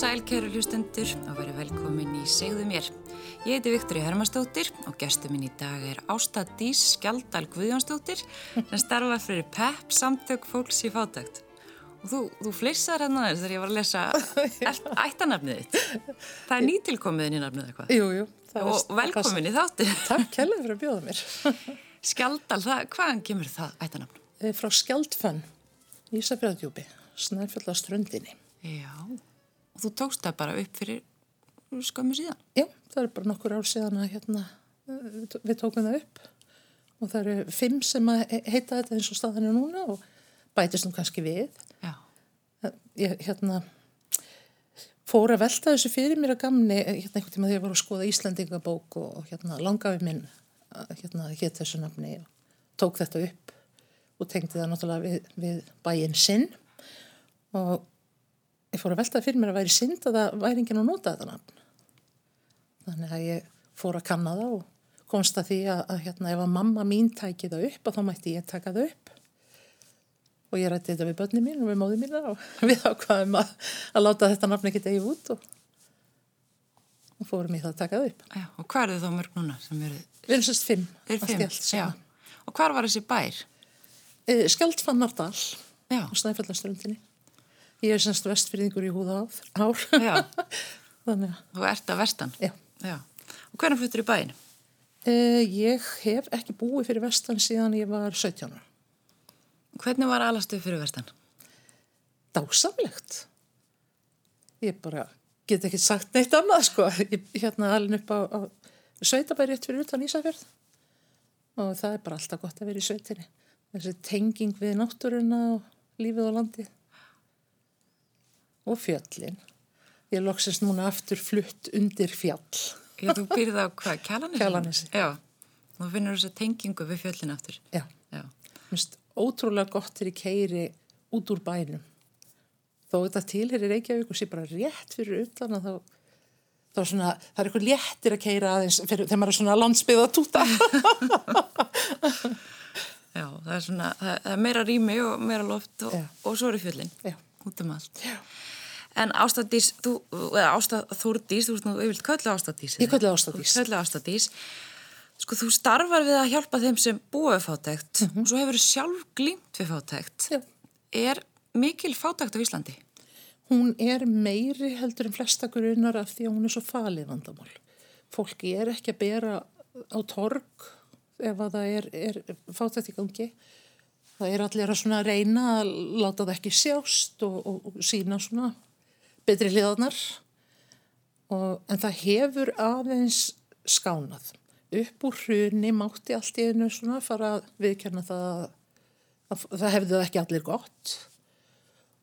Sæl, kæru hlustendur og verið velkomin í Segðu mér. Ég heiti Viktori Hermannsdóttir og gestur minn í dag er Ásta Dís Skjaldal Guðjónsdóttir sem starfa fyrir PEP samtök fólks í fátækt. Og þú, þú fleysar hérna þess þegar ég var að lesa ættanafnið þitt. Það er nýtilkomiðin í nafnið eitthvað. Jú, jú. Og velkomin í þátti. Takk kærlega fyrir að bjóða mér. Skjaldal, það, hvaðan kemur það ættanafn? Eh, Frá Skjaldfönn, Ísafjörðjúbi, Snæfjallaströndinni. Já, og þú tókst það bara upp fyrir skömmu síðan? Já, það er bara nokkur ár síðan að hérna, við tókum það upp og það eru fimm sem heita þetta eins og staðan er núna og bætist nú kannski við. Já. Ég hérna fór að velta þessu fyrir mér að gamni hérna einhvern tíma þegar ég var að skoða Íslandingabók og, hérna langafi minn hérna hétt þessu nafni og tók þetta upp og tengdi það náttúrulega við, við bæinn sinn og ég fór að velta fyrir mér að væri synd að það væri enginn að nota þetta nafn. Þannig að ég fór að kanna það og komst að því að, að hérna ef að mamma mín tæki það upp að þá mætti ég taka það upp og ég rætti þetta við börni mín og við móði mín og við ákvaðum að, að láta þetta nafn ekki degi út og, og fórum í það að taka það upp. Já, og hvað eru þá mörg núna sem eru? Við erum sérst fimm, Er fimm? Já. Og hvar var þessi bær? E, Skjaldfannardal Já. á Snæfellaströndinni. Ég er semst vestfyrðingur í húða ár. Já, Þannig að, þú ert að vestan. já. Já. Og hvernig fluttur í bæin? E, ég hef ekki búið fyrir vestan síðan ég var 17 ára. Hvernig var alastuð fyrir vestan? Dásamlegt. Ég bara get ekki sagt neitt annað sko. Ég hérna alveg upp á, á sveitabæri rétt fyrir utan Ísafjörð og það er bara alltaf gott að vera í sveitinni. Þessi tenging við náttúruna og lífið á landi og fjöllin. Ég loksist núna aftur flutt undir fjall. Já, þú býrð á hvað? Kjalanesi? Kjalarnesi. Já. Þú finnur þessa tengingu við fjöllin aftur. Já, Já. minnst ótrúlega gott þegar ég keiri út úr bænum. Þó þetta tilherir Reykjavík og sé bara rétt fyrir utan að þá, þá svona, það er eitthvað léttir að keira aðeins fyrir, þegar maður er svona landsbyggða túta. Já, það er svona, það það er meira rými og meira loft og, og svo eru fjöllin. Já. Út um allt. Já. En Ástadís, þú, eða Ástad Þúrdís, þú veist nú yfirlt köllu Ástadís. Ég köllu Ástadís. Köllu Ástadís. Sko, þú starfar við að hjálpa þeim sem búa við fátækt og svo hefur sjálf glýmt við fátækt. Já. Er mikil fátækt á Íslandi? Hún er meiri heldur en flesta grunar af því að hún er svo falið vandamál. Fólki er ekki að bera á torg ef að það er, er fátækt í gangi. Það er allir að svona reyna að láta það ekki sjást og, og, og sína svona betri hliðarnar. En það hefur aðeins skánað. Upp úr hruni mátti allt í einu svona fara að viðkjanna það að, að það hefði það ekki allir gott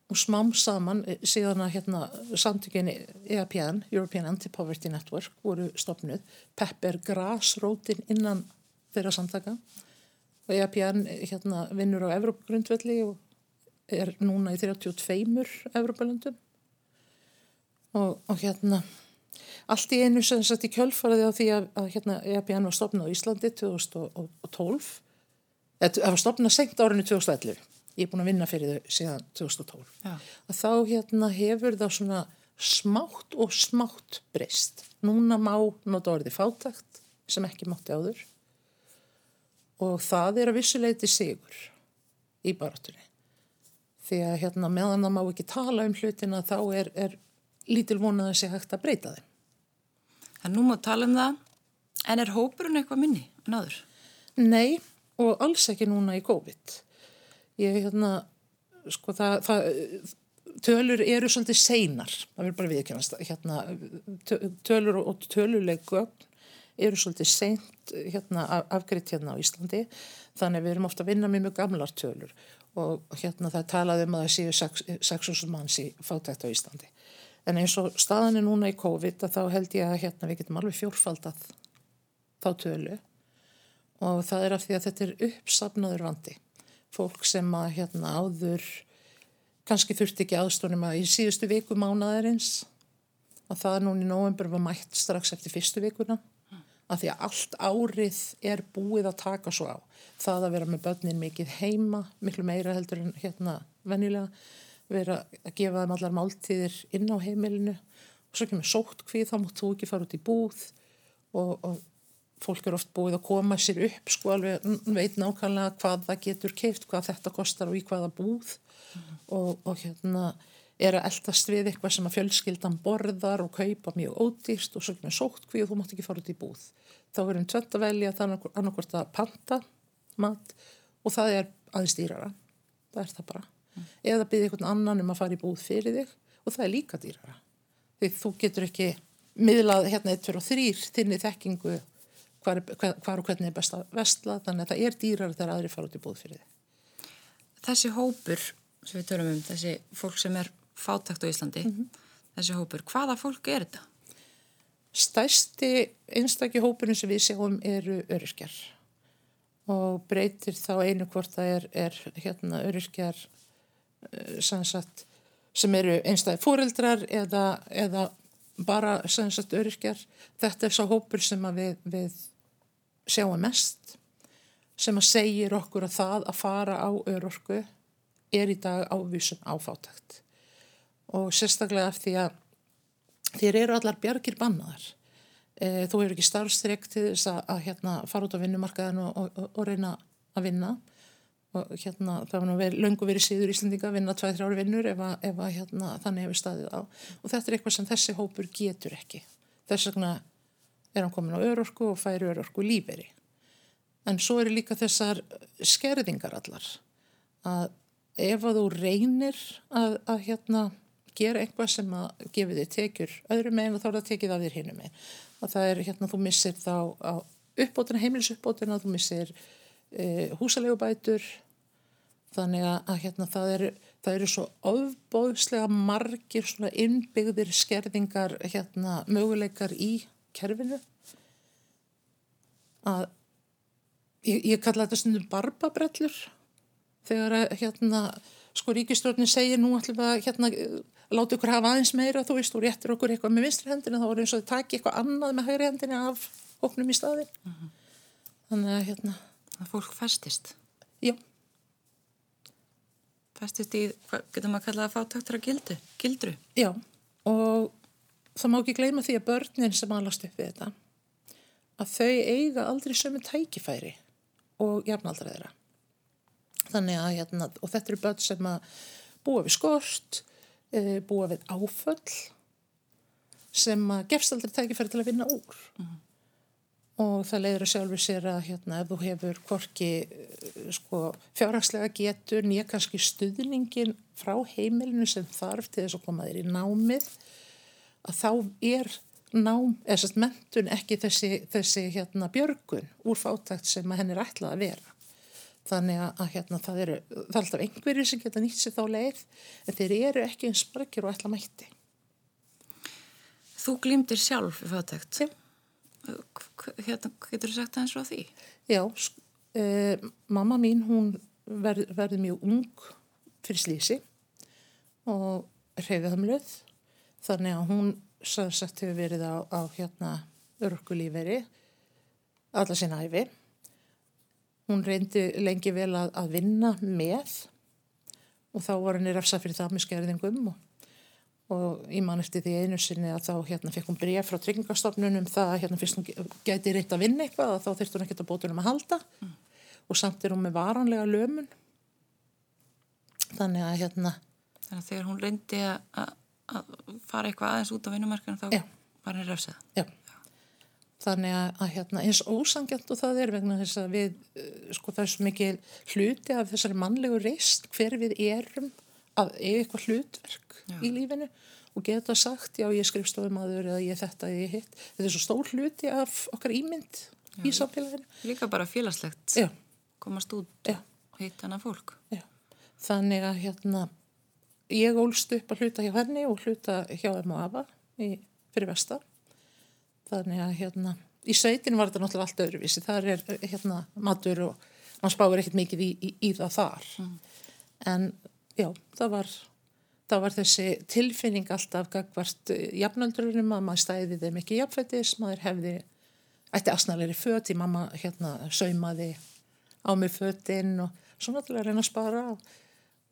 og smám saman eh, síðan að hérna samtökinni EAPN, European Anti-Poverty Network, voru stopnuð. PEP er grasrótin innan þeirra samtaka og EAPN eh, hérna vinnur á Evrópagrundvelli og er núna í 32 Evrópalöndum og, og hérna allt í einu sem sett í kjölfaraði á því að, að hérna EAPN var stopnað á Íslandi 2012 eða var stopnað senkt árinu 2011 ég er búin að vinna fyrir þau síðan 2012 Já. að þá hérna hefur það svona smátt og smátt breyst. Núna má nota orði fátakt sem ekki mátti áður og það er að vissuleiti sigur í barátunni. Því að hérna meðan það má ekki tala um hlutina þá er, er lítil vonað að sé hægt að breyta þeim. En nú má tala um það, en er hópurinn eitthvað minni en áður? Nei og alls ekki núna í COVID. Ég hérna, sko það, það tölur eru svolítið seinar, það verður bara viðkjönast, hérna, tö- tölur og töluleg gögn eru svolítið seint hérna, af- afgreitt hérna á Íslandi, þannig að við erum ofta að vinna með mjög gamlar tölur og hérna það er talað um að það séu 6.000 manns í fátækt á Íslandi. En eins og staðan er núna í COVID þá held ég að hérna við getum alveg fjórfaldað þá tölu og það er af því að þetta er uppsafnaður vandi. Fólk sem að hérna áður kannski þurfti ekki aðstónum að í síðustu viku mánaðarins að það núna í november var mætt strax eftir fyrstu vikuna að því að allt árið er búið að taka svo á. Það að vera með börnin mikið heima, miklu meira heldur en hérna venjulega, vera að gefa þeim allar máltíðir inn á heimilinu og svo kemur sótt hvið, þá mútt þú ekki fara út í búð og, og fólk er oft búið að koma sér upp sko alveg veit nákvæmlega hvað það getur keift, hvað þetta kostar og í hvaða búð mm. og, og hérna er að eldast við eitthvað sem að fjölskyldan borðar og kaupa mjög ódýrst og svo kemur sóttkví og þú mátt ekki fara út í búð. Þá verður um tveit að velja það annarkvært að panta mat og það er aðeins dýrara. Það er það bara. Eða byrja einhvern annan um að fara í búð fyrir þig og það er líka dýrara. Því þú getur ekki miðlað hérna eitt fyrir og þrýr þinni þekkingu hvar, hvar og hvernig er best að vestla þannig að það er dýrara þegar aðri fara út í búð fyrir þig. Þessi hópur sem við törum um, þessi fólk sem er fátækt á Íslandi, mm -hmm. þessi hópur, hvaða fólk er þetta? Stæsti einstakki hópurinn sem við sjáum eru öryrkjar og breytir þá einu hvort það er, er hérna, öryrkjar eh, sannsagt, sem eru einstakki fóreldrar eða, eða bara sannsagt, öryrkjar. Þetta er svo hópur sem við, við sjáum mest sem að segir okkur að það að fara á örorku er í dag ávísun áfátakt og sérstaklega af því að þér eru allar bjargir bannaðar. E, þú eru ekki starfstrekt til þess að, að hérna, fara út á vinnumarkaðinu og, og, og reyna að vinna og hérna, það var nú verið, löngu verið síður Íslandinga að vinna 2-3 ári vinnur ef, að, ef að, hérna, þannig hefur staðið á og þetta er eitthvað sem þessi hópur getur ekki. Þess vegna er hann komin á örorku og færi örorku líferi. En svo eru líka þessar skerðingar allar að ef að þú reynir að, að hérna gera eitthvað sem að gefi þig tekjur öðru meginn og þá er það tekið af þér hinu meginn og það er hérna þú missir þá uppbótina, heimilsuppbótina þú missir e, húsalegubætur þannig að hérna það eru það eru svo ofbóðslega margir svona innbyggðir skerðingar hérna möguleikar í kerfinu að ég, ég kalla þetta stundum barbabrellur þegar að hérna sko ríkistjórnin segir nú ætlum við að hérna láta ykkur hafa aðeins meira þú veist og réttir okkur eitthvað með vinstri hendina þá er eins og það taki eitthvað annað með hægri hendina af oknum í staðin uh mhm. -huh. þannig að hérna að fólk festist? Já. Festist í, getur maður að kalla það fátöktur að gildu, gildru? Já og það má ekki gleyma því að börnin sem alast upp við þetta að þau eiga aldrei sömu tækifæri og jafnaldra þeirra. Þannig að hérna og þetta eru börn sem að búa við skort e, búa við áföll sem að gefst aldrei tækifæri til að vinna úr. Uh -huh. Og það leiður að sjálfur sér að hérna ef þú hefur hvorki e, sko fjárhagslega getur nýja kannski stuðningin frá heimilinu sem þarf til þess að koma þér í námið að þá er nám, eða sérst mentun ekki þessi, þessi hérna björgun úr fátækt sem henn er ætlað að vera. Þannig að hérna, það, eru, það er alltaf einhverju sem geta nýtt sér þá leið en þeir eru ekki eins margir og ætla mætti. Þú glýmdir sjálf í fátækt? Já Hérna, getur þú sagt það eins og því? Já, eh, mamma mín hún verð, verði mjög ung fyrir slísi og reyfið hamluð þannig að hún sagt hefur verið á, á hérna örkulíferi alla sinna æfi Hún reyndi lengi vel að, að vinna með og þá var henni rafsa fyrir það með skerðingum og, og ég man eftir því einu sinni að þá hérna fekk hún bregð frá tryggingastofnunum það að hérna fyrst hún gæti reynd að vinna eitthvað og þá þurfti hún ekkert að bótunum að halda mm. og samt er hún með varanlega lömun. Þannig að hérna... Þannig að þegar hún reyndi að, að fara eitthvað aðeins út á vinnumarkinu þá Já. var henni rafsað. Já þannig að, að hérna, eins ósangjant og það er vegna þess að við eh, sko það er svo mikil hluti af þessari mannlegu reist hver við erum að eiga eitthvað hlutverk já. í lífinu og geta sagt já ég skrifstofum aður eða ég þetta eða ég hitt. Þetta er svo stór hluti af okkar ímynd já, í samfélaginu. líka bara félagslegt já. komast út og hitta hana fólk. Þannig að hérna ég ólst upp að hluta hjá henni og hluta hjá þeim á AFA í, fyrir vestar þannig að hérna í sveitinu var þetta náttúrulega allt öðruvísi. Þar er hérna matur og mann spáir ekkert mikið í, í, í það þar. Mm. en já, það var það var þessi tilfinning alltaf gagvart eh, jafnöldurunum að maður stæði þeim ekki jafnfættis, maður hefði ætti asnalegri föt í mamma hérna saumaði á mig fötinn og svo náttúrulega reyna að spara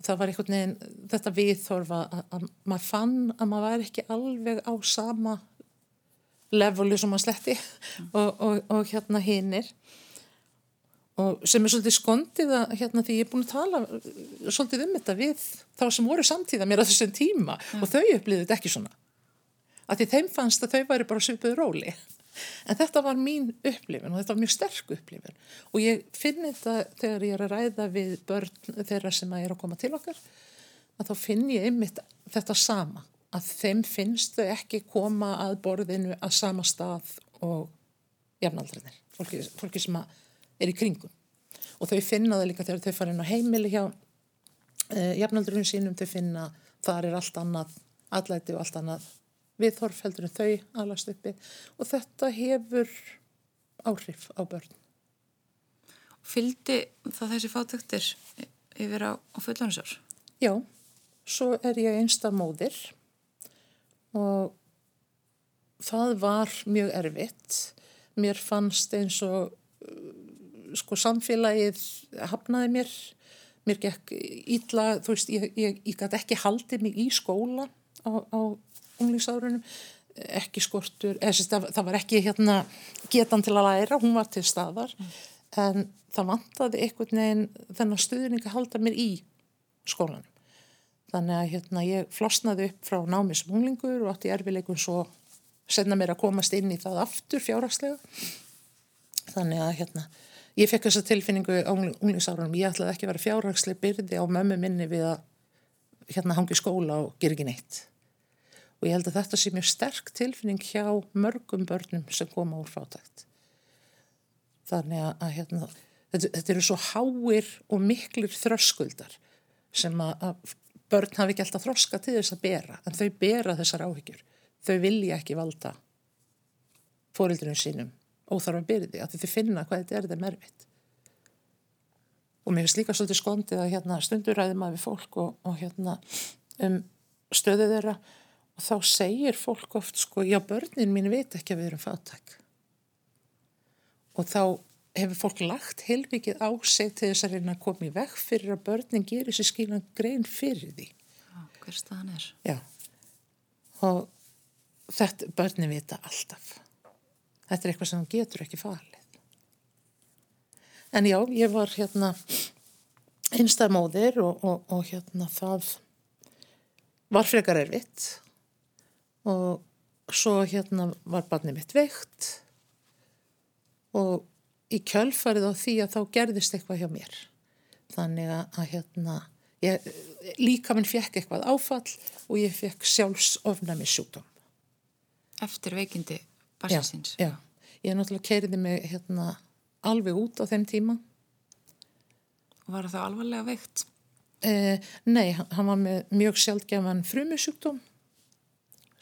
það var einhvern veginn, þetta viðþorfa að, að maður fann að maður væri ekki alveg á sama levelu sem maður sletti og, og, og hérna hinnir og sem er svolítið skondið að hérna því ég er búin að tala uh, svolítið um þetta við þá sem voru samtíða mér á þessum tíma. Ja. og þau upplýðið þetta ekki svona. Að því þeim fannst að þau væri bara svipuð róli. En þetta var mín upplifin og þetta var mjög sterk upplifin og ég finn þetta þegar ég er að ræða við börn þeirra sem að er að koma til okkar að þá finn ég einmitt þetta sama. Að þeim finnst þau ekki koma að borðinu að sama stað og jafnaldrinir, fólki, fólki sem er í kringum og þau finna það líka þegar þau fara inn á heimili hjá eh, jafnaldrunum sínum, þau finna þar er allt annað allæti og allt annað viðhorf heldur en þau alast uppi og þetta hefur áhrif á börn. Fyldi það þessi fátöktir yfir á, á fullansár? Já, svo er ég einsta móðir og það var mjög erfitt. Mér fannst eins og sko samfélagið hafnaði mér, mér gekk ítla, þú veist, ég, ég, ég gæti ekki haldið mig í skóla á, á unglingsárunum ekki skortur, eða, það, það var ekki hérna, getan til að læra, hún var til staðar mm. en það vantaði einhvern veginn þennan stuðning að halda mér í skólanum. Þannig að hérna, ég flosnaði upp frá námi sem unglingur og átti erfileikun svo senna mér að komast inn í það aftur fjárhagslega. Þannig að hérna, ég fekk þessa tilfinningu á unglingsárunum, ég ætlaði ekki að vera fjárhagslega byrði á mömmu minni við að hérna hangi skóla og gera ekki neitt og ég held að þetta sé mjög sterk tilfinning hjá mörgum börnum sem koma úr fátækt. Þannig að, hérna, þetta, þetta eru svo háir og miklir þröskuldar sem að börn hafi ekki alltaf þroska til þess að bera, en þau bera þessar áhyggjur. Þau vilja ekki valda fórildunum sínum óþarfa byrði, að þau finna hvað þetta er þeim erfitt. Og mér finnst líka svolítið skondið að hérna, stundur ræðum að við fólk og, og hérna, um stöðu þeirra og þá segir fólk oft sko, já börnin mín veit ekki að við erum fátæk. Og þá hefur fólk lagt heilvikið á sig til þess að reyna að koma í veg fyrir að börnin gerir sér skilan grein fyrir því. Já, hver staðan er. Já, og þetta, börnin vita alltaf þetta er eitthvað sem getur ekki falið. En já, ég var hérna einstamóðir og, og, og hérna það var frekar erfitt. Og svo hérna var barnið mitt veikt. Og í kjölfarið á því að þá gerðist eitthvað hjá mér. Þannig að hérna ég, líka minn fekk eitthvað áfall og ég fekk sjálfsofnami sjúkdóm Eftir veikindi barsins? Já, já, ég náttúrulega keiriði mig hérna alveg út á þeim tíma Var það alvarlega veikt? Eh, nei, hann var með mjög sjálfgefan frumusjúkdóm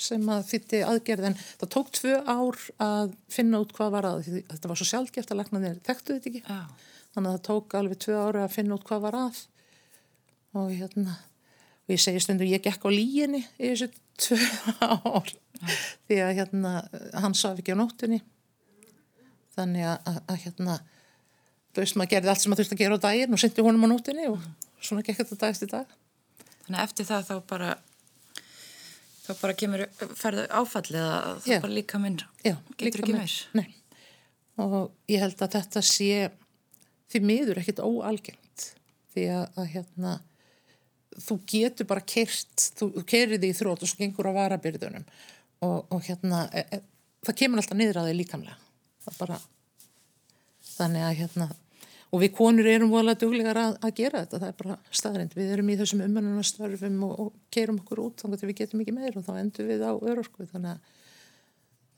sem að þýtti aðgerð en það tók tvö ár að finna út hvað var að þetta var svo sjálfgeft að læknarnir þekktu þetta ekki Já. þannig að það tók alveg tvö ára að finna út hvað var að og hérna og ég segi stundu ég gekk á líginni í þessu tvö ár. Já. því að hérna hann saf ekki á nóttunni. Þannig að, að, að hérna þú veist maður gerði allt sem maður þurfti að gera á daginn og syndi honum á nóttunni og svona gekk þetta dagist í dag. Þannig að eftir það þá bara þá bara kemur ferðu áfallið að það bara líka minn Já, getur líka ekki meir? Nei. og ég held að þetta sé því miður ekkit óalgengt. Því að, að hérna þú getur bara kert þú, kerir því í þrótt og svo gengur á varabyrðunum og, og hérna e, e, það kemur alltaf niður að því líkamlega. Það bara þannig að hérna og við konur erum volað duglegar að, að gera þetta, það er bara staðrind við erum í þessum umhannunarstörfum og, og kerum okkur út þannig að við getum ekki meir og þá endur við á örorku. Þannig að,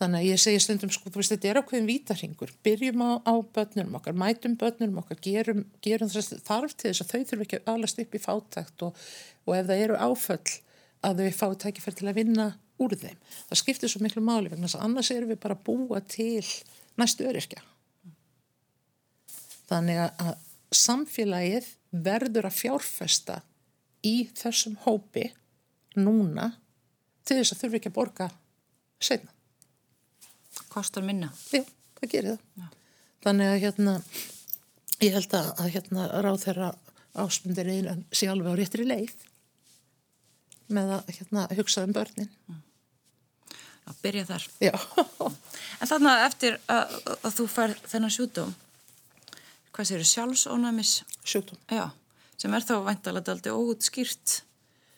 þannig að ég segi stundum sko, þú veist þetta er ákveðin vítarhingur byrjum á, á börnunum okkar, mætum börnunum okkar gerum, gerum þess þarf til þess að þau þurfum ekki að alast upp í fátækt og, og ef það eru áföll að þau fá tækifær til að vinna úr þeim, það skiptir svo miklu máli vegna þess að annars erum við bara búa til næstu öryrkja. Þannig að samfélagið verður að fjárfesta í þessum hópi núna til þess að þurfi ekki að borga setna. Kostar minna? Já, það gerir það. Já. Þannig að hérna, ég held að, að hérna, ráð þeirra ásmundirinn sé alveg á réttri leið með að hérna, hugsa um börnin. Að byrja þar. Já. en þannig að eftir að, að þú fær þennan sjútum, hvað séu, sjálfsónæmis? Sjútum. Já, sem er þá væntalega aldrei óutskýrt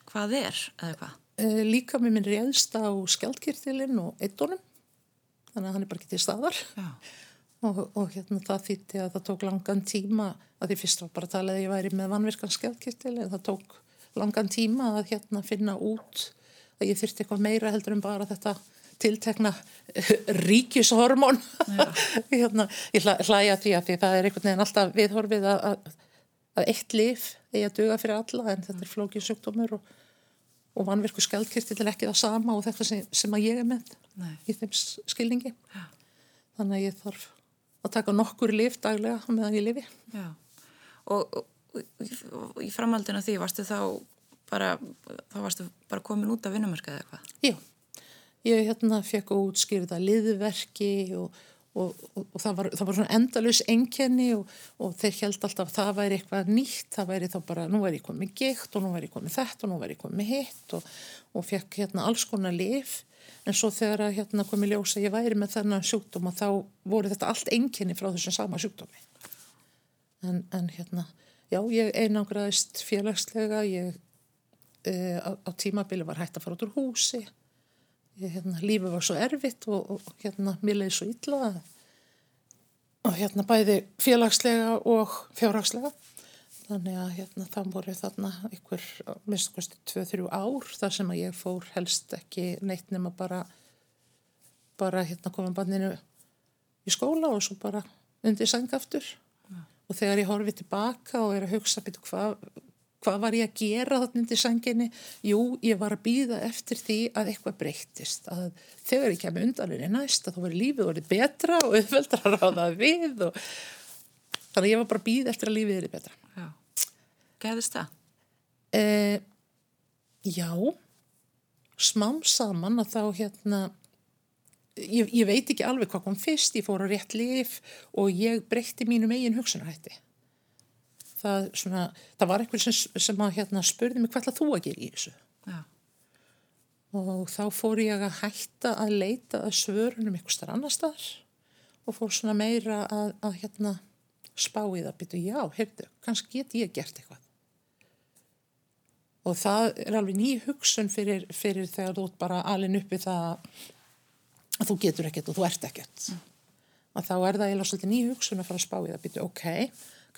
hvað er eða hvað? Eh, líka með minn réðst á skjaldkirtilinn og eittónum, þannig að hann er bara ekki til staðar. Og, og hérna það þýtti að það tók langan tíma, að því fyrst var bara að tala að ég væri með vanvirkan skjaldkirtil, en það tók langan tíma að hérna finna út að ég þyrti eitthvað meira heldur en bara þetta tiltekna ríkishormón. Hérna, ég hlæja því að því það er einhvern veginn alltaf viðhorfið að, að, að eitt lif eigi að duga fyrir alla en þetta er flókið sjúkdómur og, og vanvirku skjaldkirtil er ekki það sama og þetta sem, sem að ég er með Nei. í þeim skilningi Já. þannig að ég þarf að taka nokkur lif daglega meðan ég lifi Já, og, og, í framhaldinu því varstu þá bara, þá varstu bara komin út af vinnumarkaði eitthvað? Já, ég hérna fekk útskýrða liðverki og, og, og, og það, var, var endalus enkenni og þeir held alltaf að það væri eitthvað nýtt, það væri þá bara, nú væri ég komið gikt og nú væri ég komið þetta og nú væri ég komið hitt og fekk hérna alls konar lif en svo þegar að hérna komið ljósa ég væri með þennan sjúkdóma þá voru þetta allt enkenni frá þessum sama sjúkdómi. En, en hérna, já, ég einangraðist félagslega, ég e, á, á tímabili var hægt að fara út úr húsi, hérna, lífið var svo erfitt og, og hérna, mér leiði svo illa og hérna bæði félagslega og fjárhagslega. Þannig að hérna það voru þarna ykkur, minnst kosti 2-3 ár þar sem að ég fór helst ekki neitt nema bara, bara hérna koma banninu í skóla og svo bara undir sangaftur. Ja. Og þegar ég horfið tilbaka og er að hugsa býtu hvað hva var ég að gera þarna undir sanginni? Jú, ég var að býða eftir því að eitthvað breyttist. Að þegar ég kemi undanlega næst að þá verið lífið orðið betra og auðveldra að ráða við og þannig að ég var bara að býða eftir að lífið er betra. Já. Gæðist það? Eh, já, smám saman að þá hérna, ég, ég veit ekki alveg hvað kom fyrst, ég fór á rétt lif og ég breytti mínum eigin hugsunarhætti. Það, svona, það var eitthvað sem, sem að hérna, spurði mig hvað þú að gera í þessu? Já. Og þá fór ég að hætta að leita að svörunum eitthvað starf annar staðar og fór svona meira að, að hérna, spá í það, byrju, já, heyrðu, kannski get ég gert eitthvað. Og það er alveg ný hugsun fyrir, fyrir þegar þú bara alin uppi það að þú getur ekkert og þú ert ekkert. Mm. Að þá er það eiginlega svolítið ný hugsun að fara að spá í það, byrju, ok,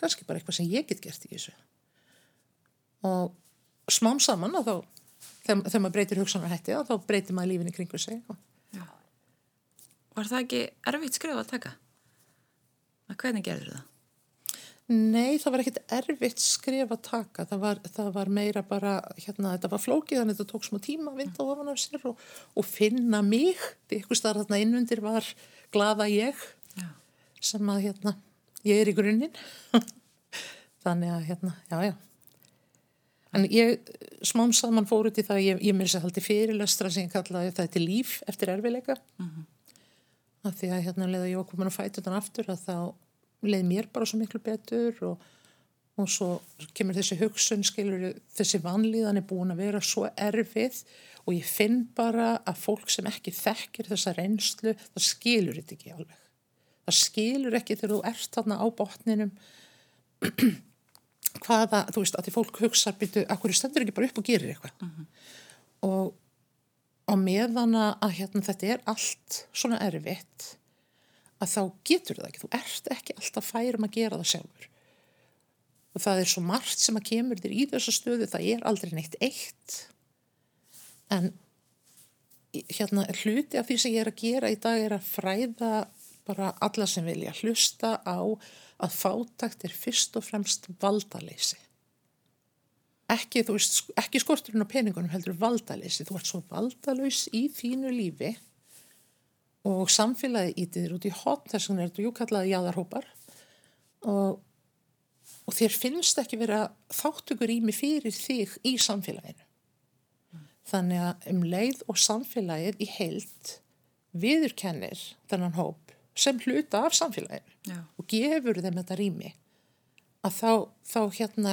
kannski bara eitthvað sem ég get gert í þessu. Og smám saman þá, þegar, þegar maður breytir hugsanarhætti, þá breytir maður lífinni kringu sig. Já. Var það ekki erfitt skrifa að taka? Að hvernig gerður það? Nei, það var ekkert erfitt skrif að taka, það var, það var meira bara, hérna, þetta var flókið að þetta tók smá tíma að vinda ofan af sér og, og finna mig, því eitthvað starf þarna innundir var glada ég Já. sem að, hérna, ég er í grunninn, þannig að, hérna, já, já. En ég smám saman fór út í það, ég, ég mér sér haldi fyrirlöstra sem ég kallaði það til líf eftir erfileika, mm -hmm. að því að hérna leða ég var komin að fæta utan aftur að þá leið mér bara svo miklu betur og, og svo kemur þessi hugsun, skilur þessi vanlíðan er búin að vera svo erfið og ég finn bara að fólk sem ekki þekkir þessa reynslu, það skilur þetta ekki alveg. Það skilur ekki þegar þú ert þarna á botninum hvaða, þú veist, að því fólk hugsa að hverju stendur ekki bara upp og gerir eitthvað. Uh -huh. Og á meðana að hérna þetta er allt svona erfitt að þá getur það ekki, þú ert ekki alltaf færum að gera það sjálfur og það er svo margt sem að kemur þér í þessu stöðu, það er aldrei neitt eitt en hérna hluti af því sem ég er að gera í dag er að fræða bara alla sem vilja hlusta á að fátakt er fyrst og fremst valdaleysi. Ekki, veist, ekki skorturinn á peningunum heldur valdaleysi, þú ert svo valdalaus í þínu lífi og samfélagi ítiður út í hot þess vegna er þetta júkallaði jáðarhópar og, og þér finnst ekki vera þáttugur ími fyrir þig í samfélaginu. Þannig að um leið og samfélagið í heilt viðurkennir þennan hóp sem hluta af samfélaginu Já. og gefur þeim þetta rými að þá, þá hérna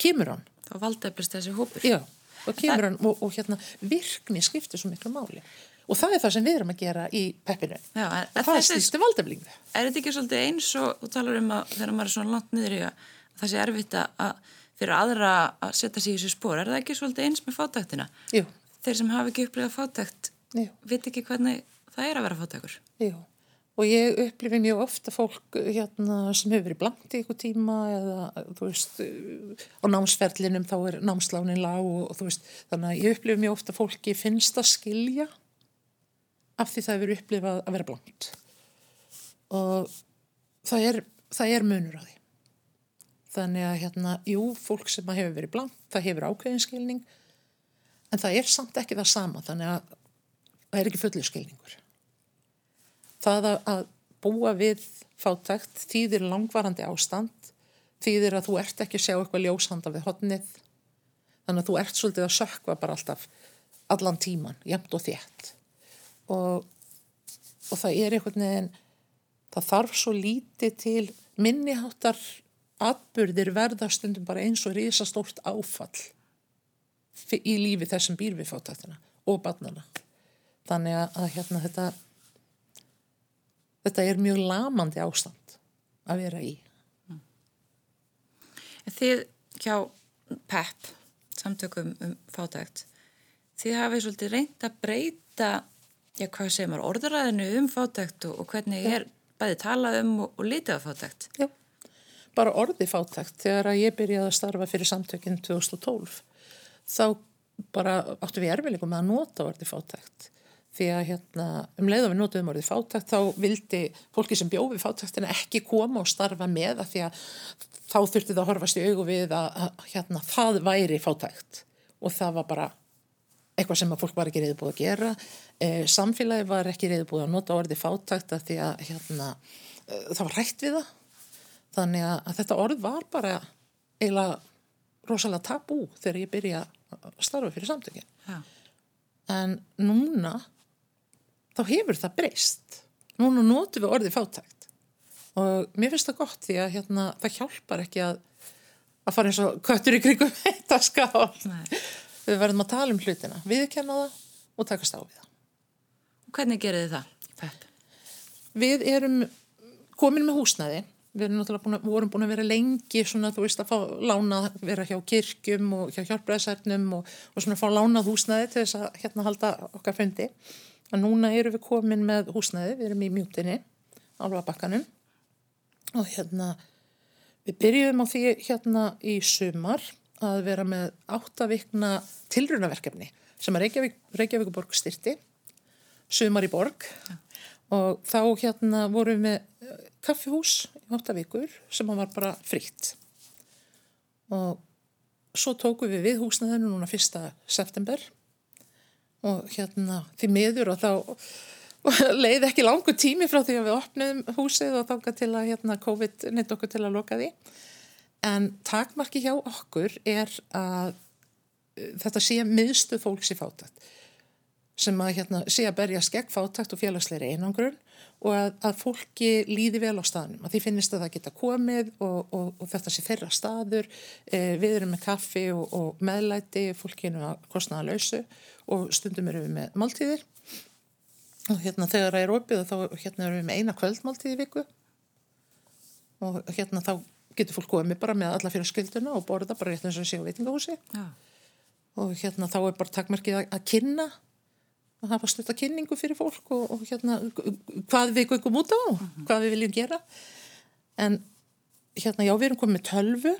kemur hann. Þá valdeflist þessi hópur. Já, þá kemur hann og, og hérna virkni skiptir svo miklu máli. Og það er það sem við erum að gera í peppinu. Já, en, en það þessi- stýrstu valdeflingu. Er þetta ekki svolítið eins og þú talar um að þegar maður er svona langt niður í að það sé erfitt að- fyrir aðra að setja sig í þessu spór, er það ekki svolítið eins með fátæktina? Jú, Þeir sem hafa ekki upplifað fátækt, jú, veit ekki hvernig það er að vera fátækur. jú. Og ég upplifi mjög ofta fólk hérna, sem hefur verið blankt í ykkur tíma eða þú veist á námsferlinum þá er námslánin lág og, og þú veist þannig að ég upplifi mjög ofta fólki finnst að skilja af því það hefur upplifað að vera blankt. Og það er, það er munur á því. Þannig að hérna, jú, fólk sem hefur verið blankt, það hefur ákveðin skilning, en það er samt ekki það sama, þannig að það er ekki fullur skilningur. Það að, búa við fátækt þýðir langvarandi ástand, þýðir að þú ert ekki að sjá eitthvað ljósanda við hotnið, þannig að þú ert svolítið að sökva bara alltaf allan tíman, jæmt og þétt. Og, og það er einhvern veginn, það þarf svo lítið til minniháttar atburðir verða stundum bara eins og risastórt áfall í lífi þessum býr við fátæktina og barnana. Þannig að hérna þetta, þetta er mjög lamandi ástand að vera í. Þið hjá PEP, samtökum um fátækt, þið hafið svolítið reynd að breyta, já hvað segir maður, orðuræðinu um fátækt og, og hvernig er bæði talað um og, og litið af fátækt. Já, bara orði fátækt. Þegar að ég byrjaði að starfa fyrir samtökinn 2012, þá bara áttu við erfileikum með að nota orði fátækt. Því að hérna, um leið að við notuðum orðið fátækt, þá vildi fólki sem bjóði fátæktina ekki koma og starfa með að því að þá þurfti það að horfast í augu við að, að hérna, það væri fátækt. Og það var bara eitthvað sem að fólk var ekki reyðbúið að gera. Eh, samfélagi var ekki reyðbúið að nota orðið fátækt að því að hérna, eh, það var rætt við það. Þannig að, þetta orð var bara eiginlega rosalega tabú þegar ég byrja að starfa fyrir samtökin. Já. En núna, þá hefur það breyst. Núna notum við orðið fátækt. Og mér finnst það gott því að hérna, það hjálpar ekki að, að fara eins og köttur í krigum þetta skál. Við verðum að tala um hlutina, viðkenna það og takast á við það. Og hvernig gerir þið það PEP? Við erum komin með húsnæði. Við búin að, vorum búin að vera lengi svona, þú veist, að fá lána, vera hjá kirkjum og hjá hjálpræðsærnum og, og svona fá lánað húsnæði til þess að hérna halda okkar fundi. En núna erum við komin með húsnæði, við erum í mjútinni, alvað bakkanum og hérna við byrjuðum á því hérna í sumar að vera með áttavikna tilrunaverkefni sem að Reykjavík, Reykjavíkuborg styrti sumar í borg. Og þá hérna vorum við með eh, kaffihús í áttavíkur sem að var bara fritt og svo tókum við við húsnaðinu núna fyrsta september og hérna því miður og þá leið ekki langu tími frá því að við opnum húsið og þáka til að hérna, COVID neitt okkur til að loka því. En takmarki hjá okkur er að uh, þetta sé miðstu fólks í fátækt sem að hérna, sé að berja skegg fátækt og félagsleiri einangrun og að, að fólki líði vel á staðnum, að því finnist að það geta komið og, og, og þetta sé þeirra staður, eh, við erum með kaffi og, og meðlæti, fólkinu að kostnaða lausu og stundum erum við með máltíðir. Og hérna þegar það er opið þá hérna erum við með eina kvöldmáltíð í viku. Og hérna þá getur fólk komið bara með alla fyrir skilduna og borða bara rétt eins og sé á veitingahúsi. Já. og hérna þá er bara takmarkið að, að kynna að hafa stutta kynningu fyrir fólk og, og hérna hvað við göngum út á, hvað við viljum gera. En hérna já við erum komið með tölvu.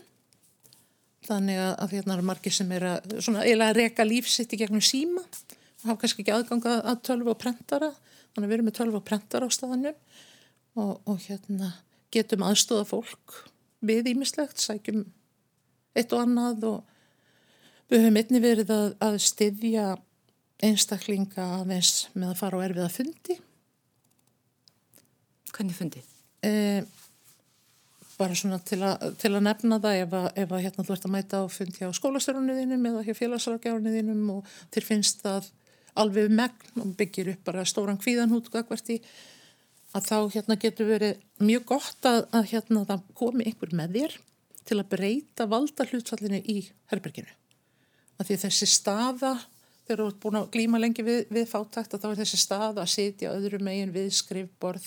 Þannig að, að hérna eru margir sem er að svona eiginlega að reka lífsitt í gegnum síma. Og hafa kannski ekki aðganga að tölvu og prentara. Þannig að við erum með tölvu og prentara á staðanum og, og hérna getum aðstóða fólk við ímislegt, sækjum eitt og annað og við höfum einni verið að, að styðja einstaklinga aðeins með að fara á erfiða fundi Hvernig fundið? e, bara svona til, a, til að nefna það ef að, ef að hérna þú ert að mæta á fundi á skólastörunniðinum eða hjá félagsrákjárunniðinum og þér finnst það alveg um megn og byggir upp bara stóran kvíðanhút gagvart í að þá hérna getur verið mjög gott að, að hérna það komi einhver með þér til að breyta valda hlutfallinu í herberginu. Af því þessi staða, þegar þú ert búin að glíma lengi við, við fátækt, þá er þessi staða að sitja öðru megin við skrifborð,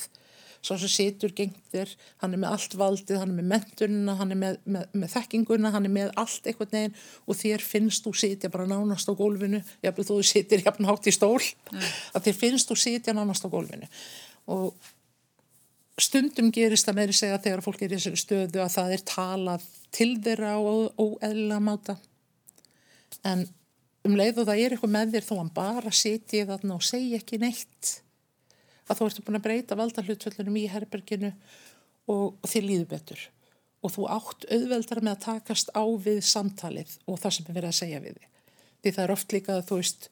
svo sem situr gengtir, hann er með allt valdið, hann er með mentunina, hann er með, með, með þekkinguna, hann er með allt eitthvað neginn og þér finnst þú sitja bara nánast á gólfinu, jafnveg þú sitir jafn hátt í stól, mm. að þér finnst þú sitja nánast á gólfinu. Og stundum gerist það meiri segja þegar fólk er í þessari stöðu að það er talað til þeirra á óeðla máta. En um leið og það er eitthvað með þér þó hann bara sitja þarna og segja ekki neitt að þú ertu búin að breyta valda hlutvöldunum í herberginu og, og þér líður betur og þú átt auðveldar með að takast á við samtalið og það sem er verið að segja við því. Því það er oft líka að þú veist,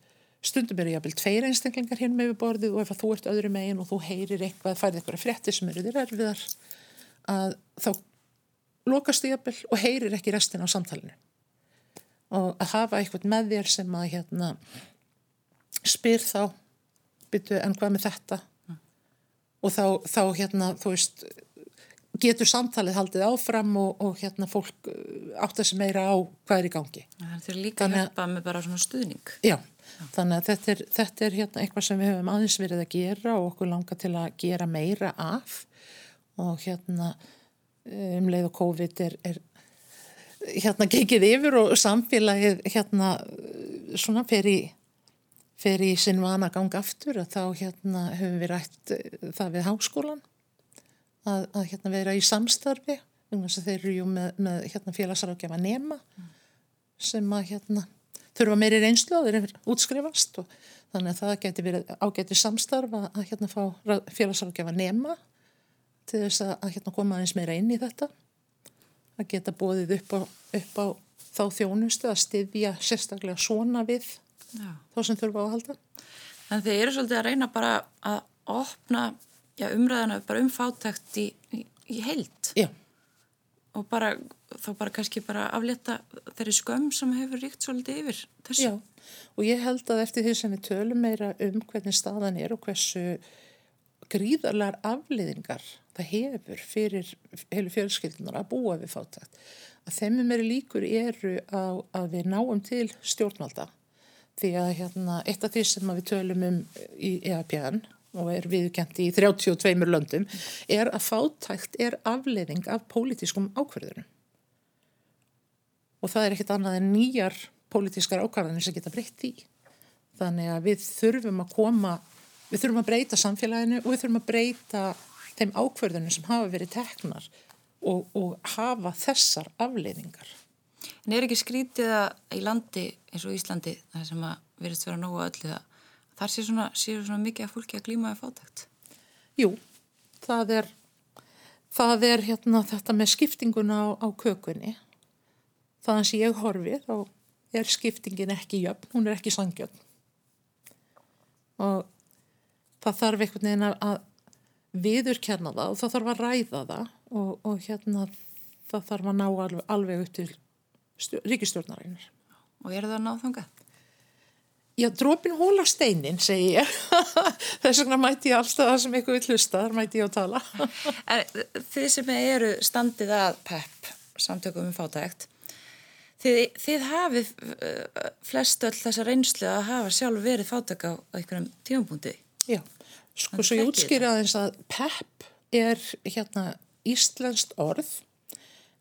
stundum eru jáfnvel tveir einstaklingar hérna með borðið og ef þú ert öðru megin og þú heyrir eitthvað, færið eitthvað frétti sem eru þér erfiðar, að þá lokastu jáfnvel og heyrir ekki restin á samtalinu. Og að hafa eitthvað með þér sem að hérna spyr þá, byttu en hvað með þetta? og þá, þá hérna, veist, getur samtalið haldið áfram og, og hérna fólk uh, átt að sem meira á hvað er í gangi. Það er líka að hjálpa með bara svona stuðning. Já, Já. þannig að þetta er, þetta er hérna eitthvað sem við höfum aðeins verið að gera og okkur langar til að gera meira af og hérna um leið og COVID er, er hérna gengið yfir og samfélagið hérna svona fer í fer í sinn vana gang aftur að þá hérna höfum við rætt eh, það við háskólan að, að hérna vera í samstarfi þeir eru jú með, með hérna, félagsrákjafa nema sem að hérna þurfa meiri reynslu og þeir eru útskrifast og þannig að það geti verið ágæti samstarf að, að hérna fá félagsrákjafa nema til þess að, að hérna koma aðeins meira inn í þetta að geta bóðið upp á, upp á þá þjónustu að styðja sérstaklega svona við Já. þá sem þurfa á að halda. Þannig þeir eru svolítið að reyna bara að opna já, umræðana bara um fátækt í, í, í heilt. Já. Og bara, þá bara kannski bara afleta þeirri skömm sem hefur ríkt svolítið yfir þessu. Já, og ég held að eftir því sem við tölum meira um hvernig staðan er og hversu gríðarlegar afliðingar það hefur fyrir heilu fjölskyldunar að búa við fátækt. Að þeim meiri líkur eru á að við náum til stjórnvalda. Því að hérna, eitt af því sem við tölum um í EAPN og er viðkent í 32 löndum er að fátækt er afleiðing af pólitískum ákverðunum og það er ekkit annað en nýjar pólitískar ákvarðanir sem geta breytt í þannig að við þurfum að koma við þurfum að breyta samfélaginu og við þurfum að breyta þeim ákverðunum sem hafa verið teknar og, og hafa þessar afleiðingar En er ekki skrítið að í landi eins og Íslandi, það sem að verðist vera nógu öllu það, þar sé svona, svona mikið að fólki að glíma við fátækt? Jú, það er, það er hérna þetta með skiptinguna á, á kökunni. Þannig sem ég horfið þá er skiptingin ekki jöfn, hún er ekki sangjöfn. Og það þarf einhvern veginn að viðurkenna það og það þarf að ræða það og, og hérna það þarf að ná alveg, alveg upp til ríkistjórnarinnar. Og er það náðfanga? Já, drópin hóla steinin, segi ég. Þess vegna mæti ég alltaf það sem eitthvað vil hlusta, þar mæti ég að tala. þið sem eru standið að PEP, samtökum um fátækt, þið, þið hafið uh, flest öll þessa reynslu að hafa sjálf verið fátæk á einhverjum tímapunkti. Já, sko svo ég útskýra aðeins að PEP er hérna íslenskt orð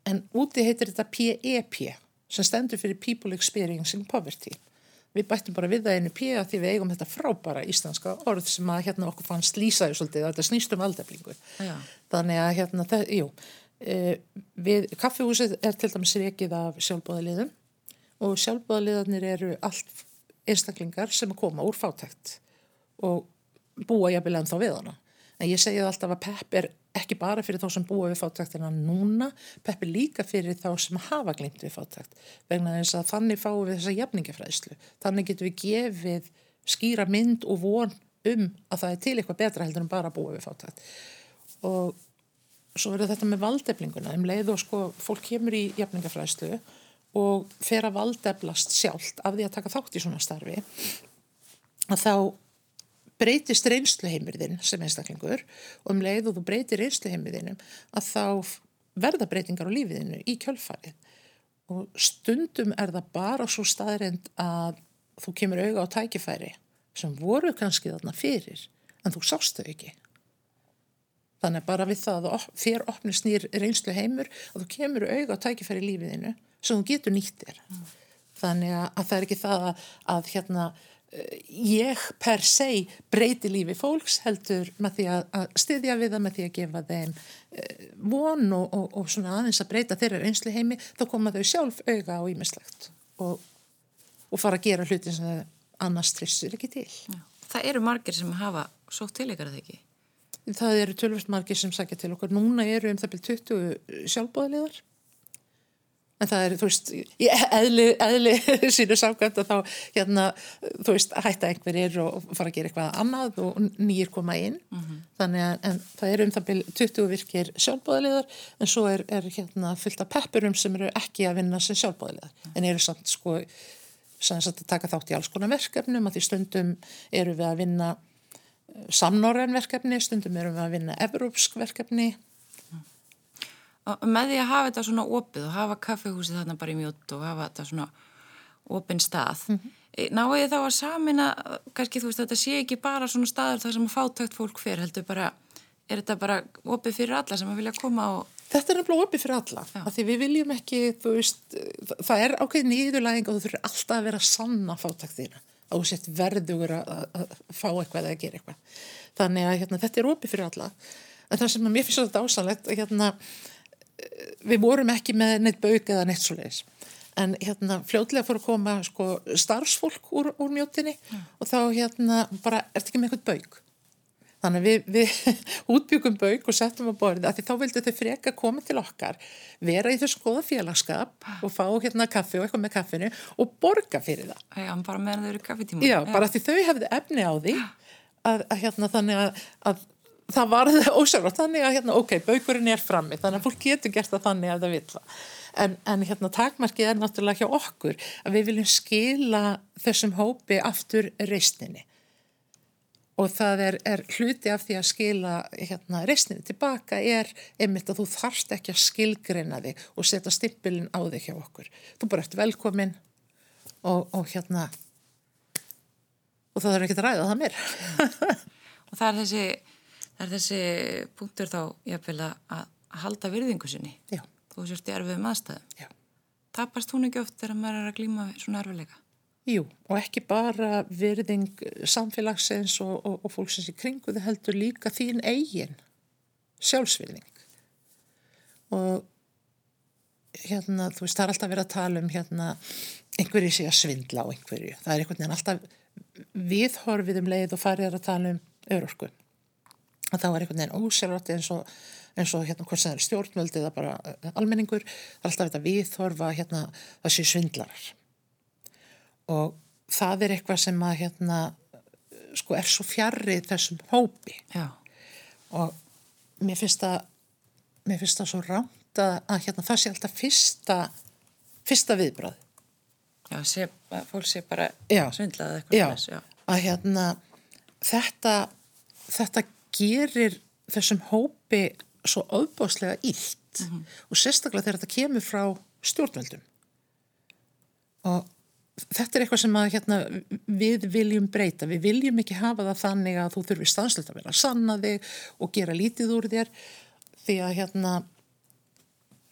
en úti heitir þetta PEP sem stendur fyrir People Experiencing Poverty. Við bættum bara við það einu píða því við eigum þetta frábæra íslenska orð sem að hérna okkur fannst lýsaði svolítið að þetta snýst um aldeflingu. Já. Þannig að hérna, það, jú, e, við, kaffihúsið er til dæmis reikið af sjálfbóðaliðum og sjálfbóðaliðarnir eru allt einstaklingar sem að koma úr fátækt og búa jafnvel ennþá við hana. En ég segið alltaf að PEP er ekki bara fyrir þá sem búa við fátæktina núna, peppi líka fyrir þá sem hafa glimt við fátækt vegna þess að þannig fáum við þessa jafningafræðslu. Þannig getum við gefið skýra mynd og von um að það er til eitthvað betra heldur en bara að búa við fátækt. Og svo verður þetta með valdeflinguna. Um leið og sko fólk kemur í jafningafræðslu og fer að valdeflast sjálft af því að taka þátt í svona starfi að þá breytist reynsluheimurðin sem einstaklingur og um leið og þú breytir reynsluheimurðinum að þá verða breytingar á lífiðinu í kjölfarið og stundum er það bara svo staðrind að þú kemur auga á tækifæri sem voru kannski þarna fyrir en þú sást þau ekki. Þannig bara við það að þér opnist nýr reynslu heimur að þú kemur auga á tækifæri í lífiðinu sem þú getur nýttir. Mm. Þannig að, að það er ekki það að, að hérna, ég per se breyti lífi fólks heldur með því að, styðja við það með því að gefa þeim eh, von og, og, og svona aðeins að breyta þeirra reynslu heimi þá koma þau sjálf auga á ímislegt og, og fara að gera hlutin sem annars trissur ekki til. Já. Það eru margir sem hafa sótt til ykkar eða ekki? Það eru tölvöld margir sem sagja til okkur. Núna eru um það byrju 20 sjálfbóðaliðar. En það er, þú veist, eðli, eðli sínu samkvæmt að þá, hérna, þú veist, hætta einhverjir og fara að gera eitthvað annað og nýjir koma inn. Mm -hmm. Þannig að það eru um það byrju 20 virkir sjálfbóðaliðar en svo er, er hérna fyllt af peppurum sem eru ekki að vinna sem sjálfbóðaliðar. Mm -hmm. En eru samt, sko, sanns að taka þátt í alls konar verkefnum að því stundum eru við að vinna samnorðan verkefni, stundum erum við að vinna evrópsk verkefni. Með því að hafa þetta svona opið og hafa kaffehúsi þarna bara í mjótt og hafa þetta svona opin stað, mm -hmm. náðu ég þá að samina, kannski þú veist þetta sé ekki bara svona staður þar sem að fátækt fólk fyrir, heldur bara, er þetta bara opið fyrir alla sem að vilja koma og... Þetta er nefnilega opið fyrir alla, af því við viljum ekki, þú veist, það er ákveðin nýðulæðing og þú þurfir alltaf að vera sanna fátækt þína þú sett verður að, að fá eitthvað eða að gera eitthvað. Þannig að hérna, þetta er opið fyrir alla. En það sem mér finnst þetta ásanlegt, hérna, við vorum ekki með neitt bauk eða neitt svo leiðis. En hérna, fljóðlega fór að koma sko, starfsfólk úr, úr mjótinni mm. og þá hérna, bara, ert ekki með eitthvað bauk? Þannig við, við útbyggum bauk og settum á borðið að því þá vildu þau freka koma til okkar, vera í þessu skoða félagskap og fá hérna kaffi og eitthvað með kaffinu og borga fyrir það. Já, bara meðan þau eru kaffitíma. Já, Já, bara því þau hefði efni á því að, að hérna þannig að, að það var það ósæðan, þannig að hérna ok, baukurinn er frammi, þannig að fólk getur gert það þannig að það vil það. En, en hérna takmarkið er náttúrulega hjá okkur að við viljum skila þessum hópi aftur reysninni og það er, er hluti af því að skila hérna, reysninu tilbaka er einmitt að þú þarft ekki að skilgreina þig og setja stippilin á þig hjá okkur. Þú bara ert velkomin og, og hérna og það er ekkert að ræða það mér. og það er þessi, er þessi punktur þá jáfnvel að halda virðingu sinni. Já. Þú sérst í erfiðum aðstæðum. Já. Tapast hún ekki oft þegar maður er að glíma svona erfiðleika? Jú, og ekki bara virðing samfélagsins og, og, og fólksins í kringu, þið heldur líka þín eigin sjálfsvirðing. Og hérna, þú veist, það er alltaf verið að tala um hérna, einhverju sé að svindla á einhverju. Það er einhvern veginn alltaf viðhorfið um leið og farið að tala um örorku. Og þá er einhvern veginn ósjálfrátti eins og, eins og hérna, hvort sem það er stjórnvöldið eða bara almenningur, það er alltaf þetta viðhorfa hérna, það sé svindlarar. Og það er eitthvað sem að hérna sko er svo fjarrið þessum hópi. Já. og mér finnst það mér finnst það svo rámt að, að hérna það sé alltaf fyrsta fyrsta viðbröð Já, sé, fólk sé bara svindlað eitthvað já, þess, að hérna þetta þetta gerir þessum hópi svo auðbáslega ílt mm -hmm. og sérstaklega þegar þetta kemur frá stjórnveldum og þetta er eitthvað sem að, hérna, við viljum breyta, við viljum ekki hafa það þannig að þú þurfir stanslegt að vera sanna þig og gera lítið úr þér því að hérna,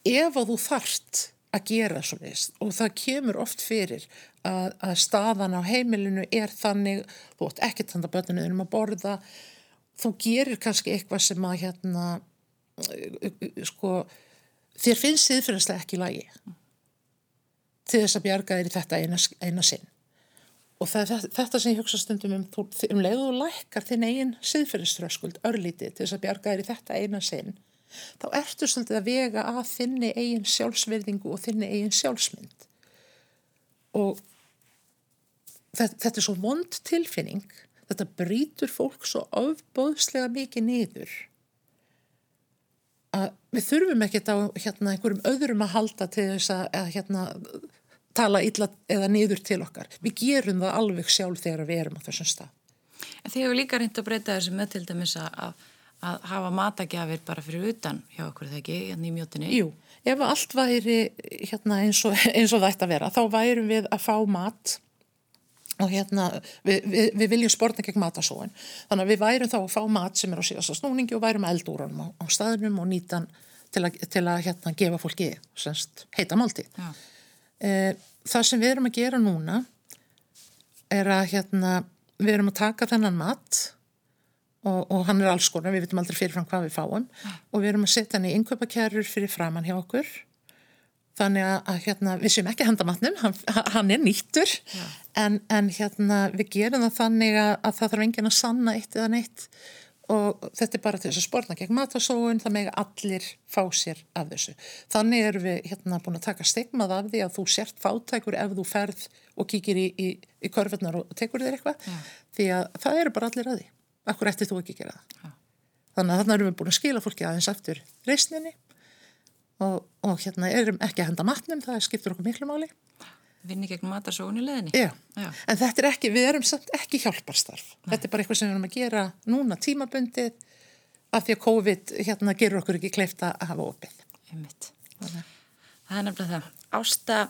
ef að þú þart að gera svo veist og það kemur oft fyrir að, að staðan á heimilinu er þannig, þú ætti ekki þannig að börninu um að borða, þú gerir kannski eitthvað sem að hérna, sko, þér finnst að ekki lægi til þess að bjarga þér í þetta eina, eina sinn. Og það þetta sem ég hugsa stundum um, um leið og lækkar þinn eigin siðferðiströskuld örlítið til þess að bjarga þér í þetta eina sinn, þá ertu svolítið að vega að þinni eigin sjálfsverðingu og þinni eigin sjálfsmynd. Og þetta, þetta er svo vond tilfinning, þetta brítur fólk svo ofbóðslega mikið niður að við þurfum ekkert á hérna, einhverjum öðrum að halda til þess að, hérna, tala illa eða niður til okkar. Við gerum það alveg sjálf þegar við erum á þessum stað. En þið hefur líka reynd að breyta þessu með til dæmis að, að hafa matagjafir bara fyrir utan hjá okkur þegar ekki, hérna í mjótinni. Jú, ef allt væri hérna, eins, og, eins og að vera, þá værum við að fá mat og hérna, við, við, við viljum spórna gegn matasóin. Þannig að við værum þá að fá mat sem er á síðasta snúningi og værum eldúranum á, á staðinum og nýtan til að, til að hérna, gefa fólki semst, heita máltið. E, það sem við erum að gera núna er að hérna, við erum að taka þennan mat og, og hann er alls konar, við veitum aldrei fyrirfram hvað við fáum ja. og við erum að setja hann í innkaupakerur fyrir framann hjá okkur þannig að, að hérna, við séum ekki hendamatnum, hann, hann er nýttur en, en hérna, við gerum það þannig að, að það þarf enginn að sanna eitt eða neitt og þetta er bara til þess að spórna gegn matasóun, það með allir fá sér af þessu. Þannig erum við hérna búin að taka stigmað af því að þú sért fátækur ef þú ferð og kíkir í, í, í korfinnar og tekur þér eitthvað, ja. því að það eru bara allir að því. Akkur eftir þú ekki gera það. Ja. Þannig að þannig erum við búin að skila fólki aðeins eftir reysninni og, og hérna erum ekki að henda matnum, það skiptur okkur miklu máli. Vinni gegn matarsóun í leðinni. Já. Já, en þetta er ekki, við erum samt ekki hjálparstarf. Nei. Þetta er bara eitthvað sem við erum að gera núna tímabundið af því að COVID hérna gerur okkur ekki kleifta að hafa opið. Það er nefnilega það. Ásta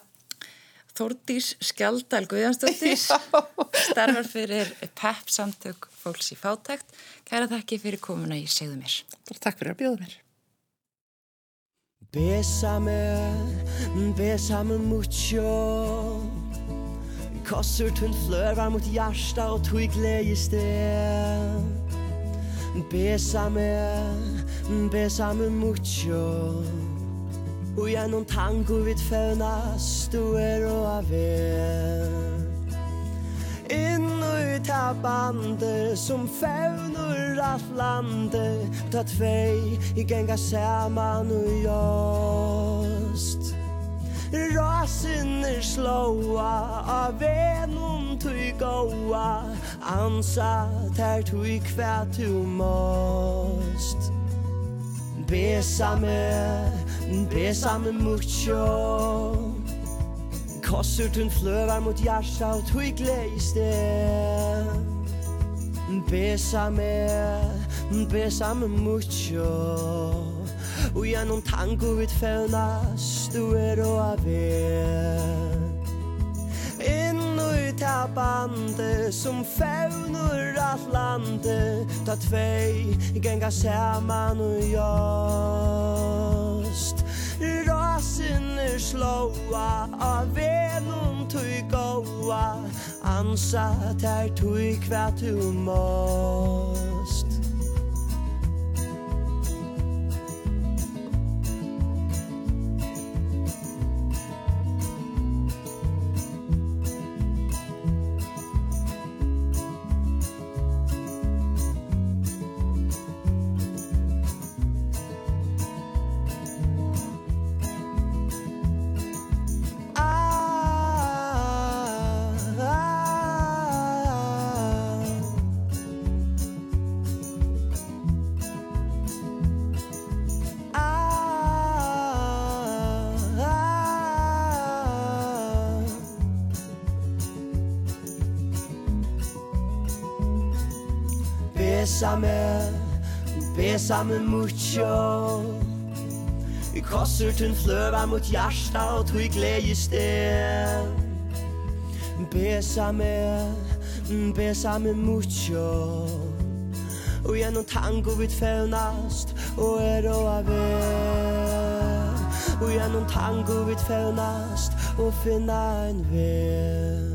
Þórdís Skjaldal Guðjansdóttir starfar fyrir PEP samtök fólks í fátækt. Kæra þakki fyrir komuna í Segðu mér. Takk fyrir að bjóða mér. Bésame, bésame mucho Kossur tunn fløvar mot hjärsta og tog glädjes det Bésame, bésame mucho Og gjennom tango vid fønas, du er og av er In ur ta bandet som fävnur allt landet Ta tvej i gänga samman och just Rasen er slåa av venum tui gåa Ansa ter tui kva tu måst. Besame, besame mucho. Kosserten fløver mot hjersa og tvigle i sted Besame, besame mucho. Og gjennom tango vid fevnas, du er og aved Inno i ta bande som fevnur at lande Ta tvei genga saman og jag Rasinner slåa Av venon tui goa Ansa ter tui kva tu Bésame, bésame mucho. Vi kosser tunn fløva mot hjärsta og tog glede sted Bésame, bésame mucho. Og gjennom tango vid fevnast og er og av Og gjennom tango vid fevnast og finna en vei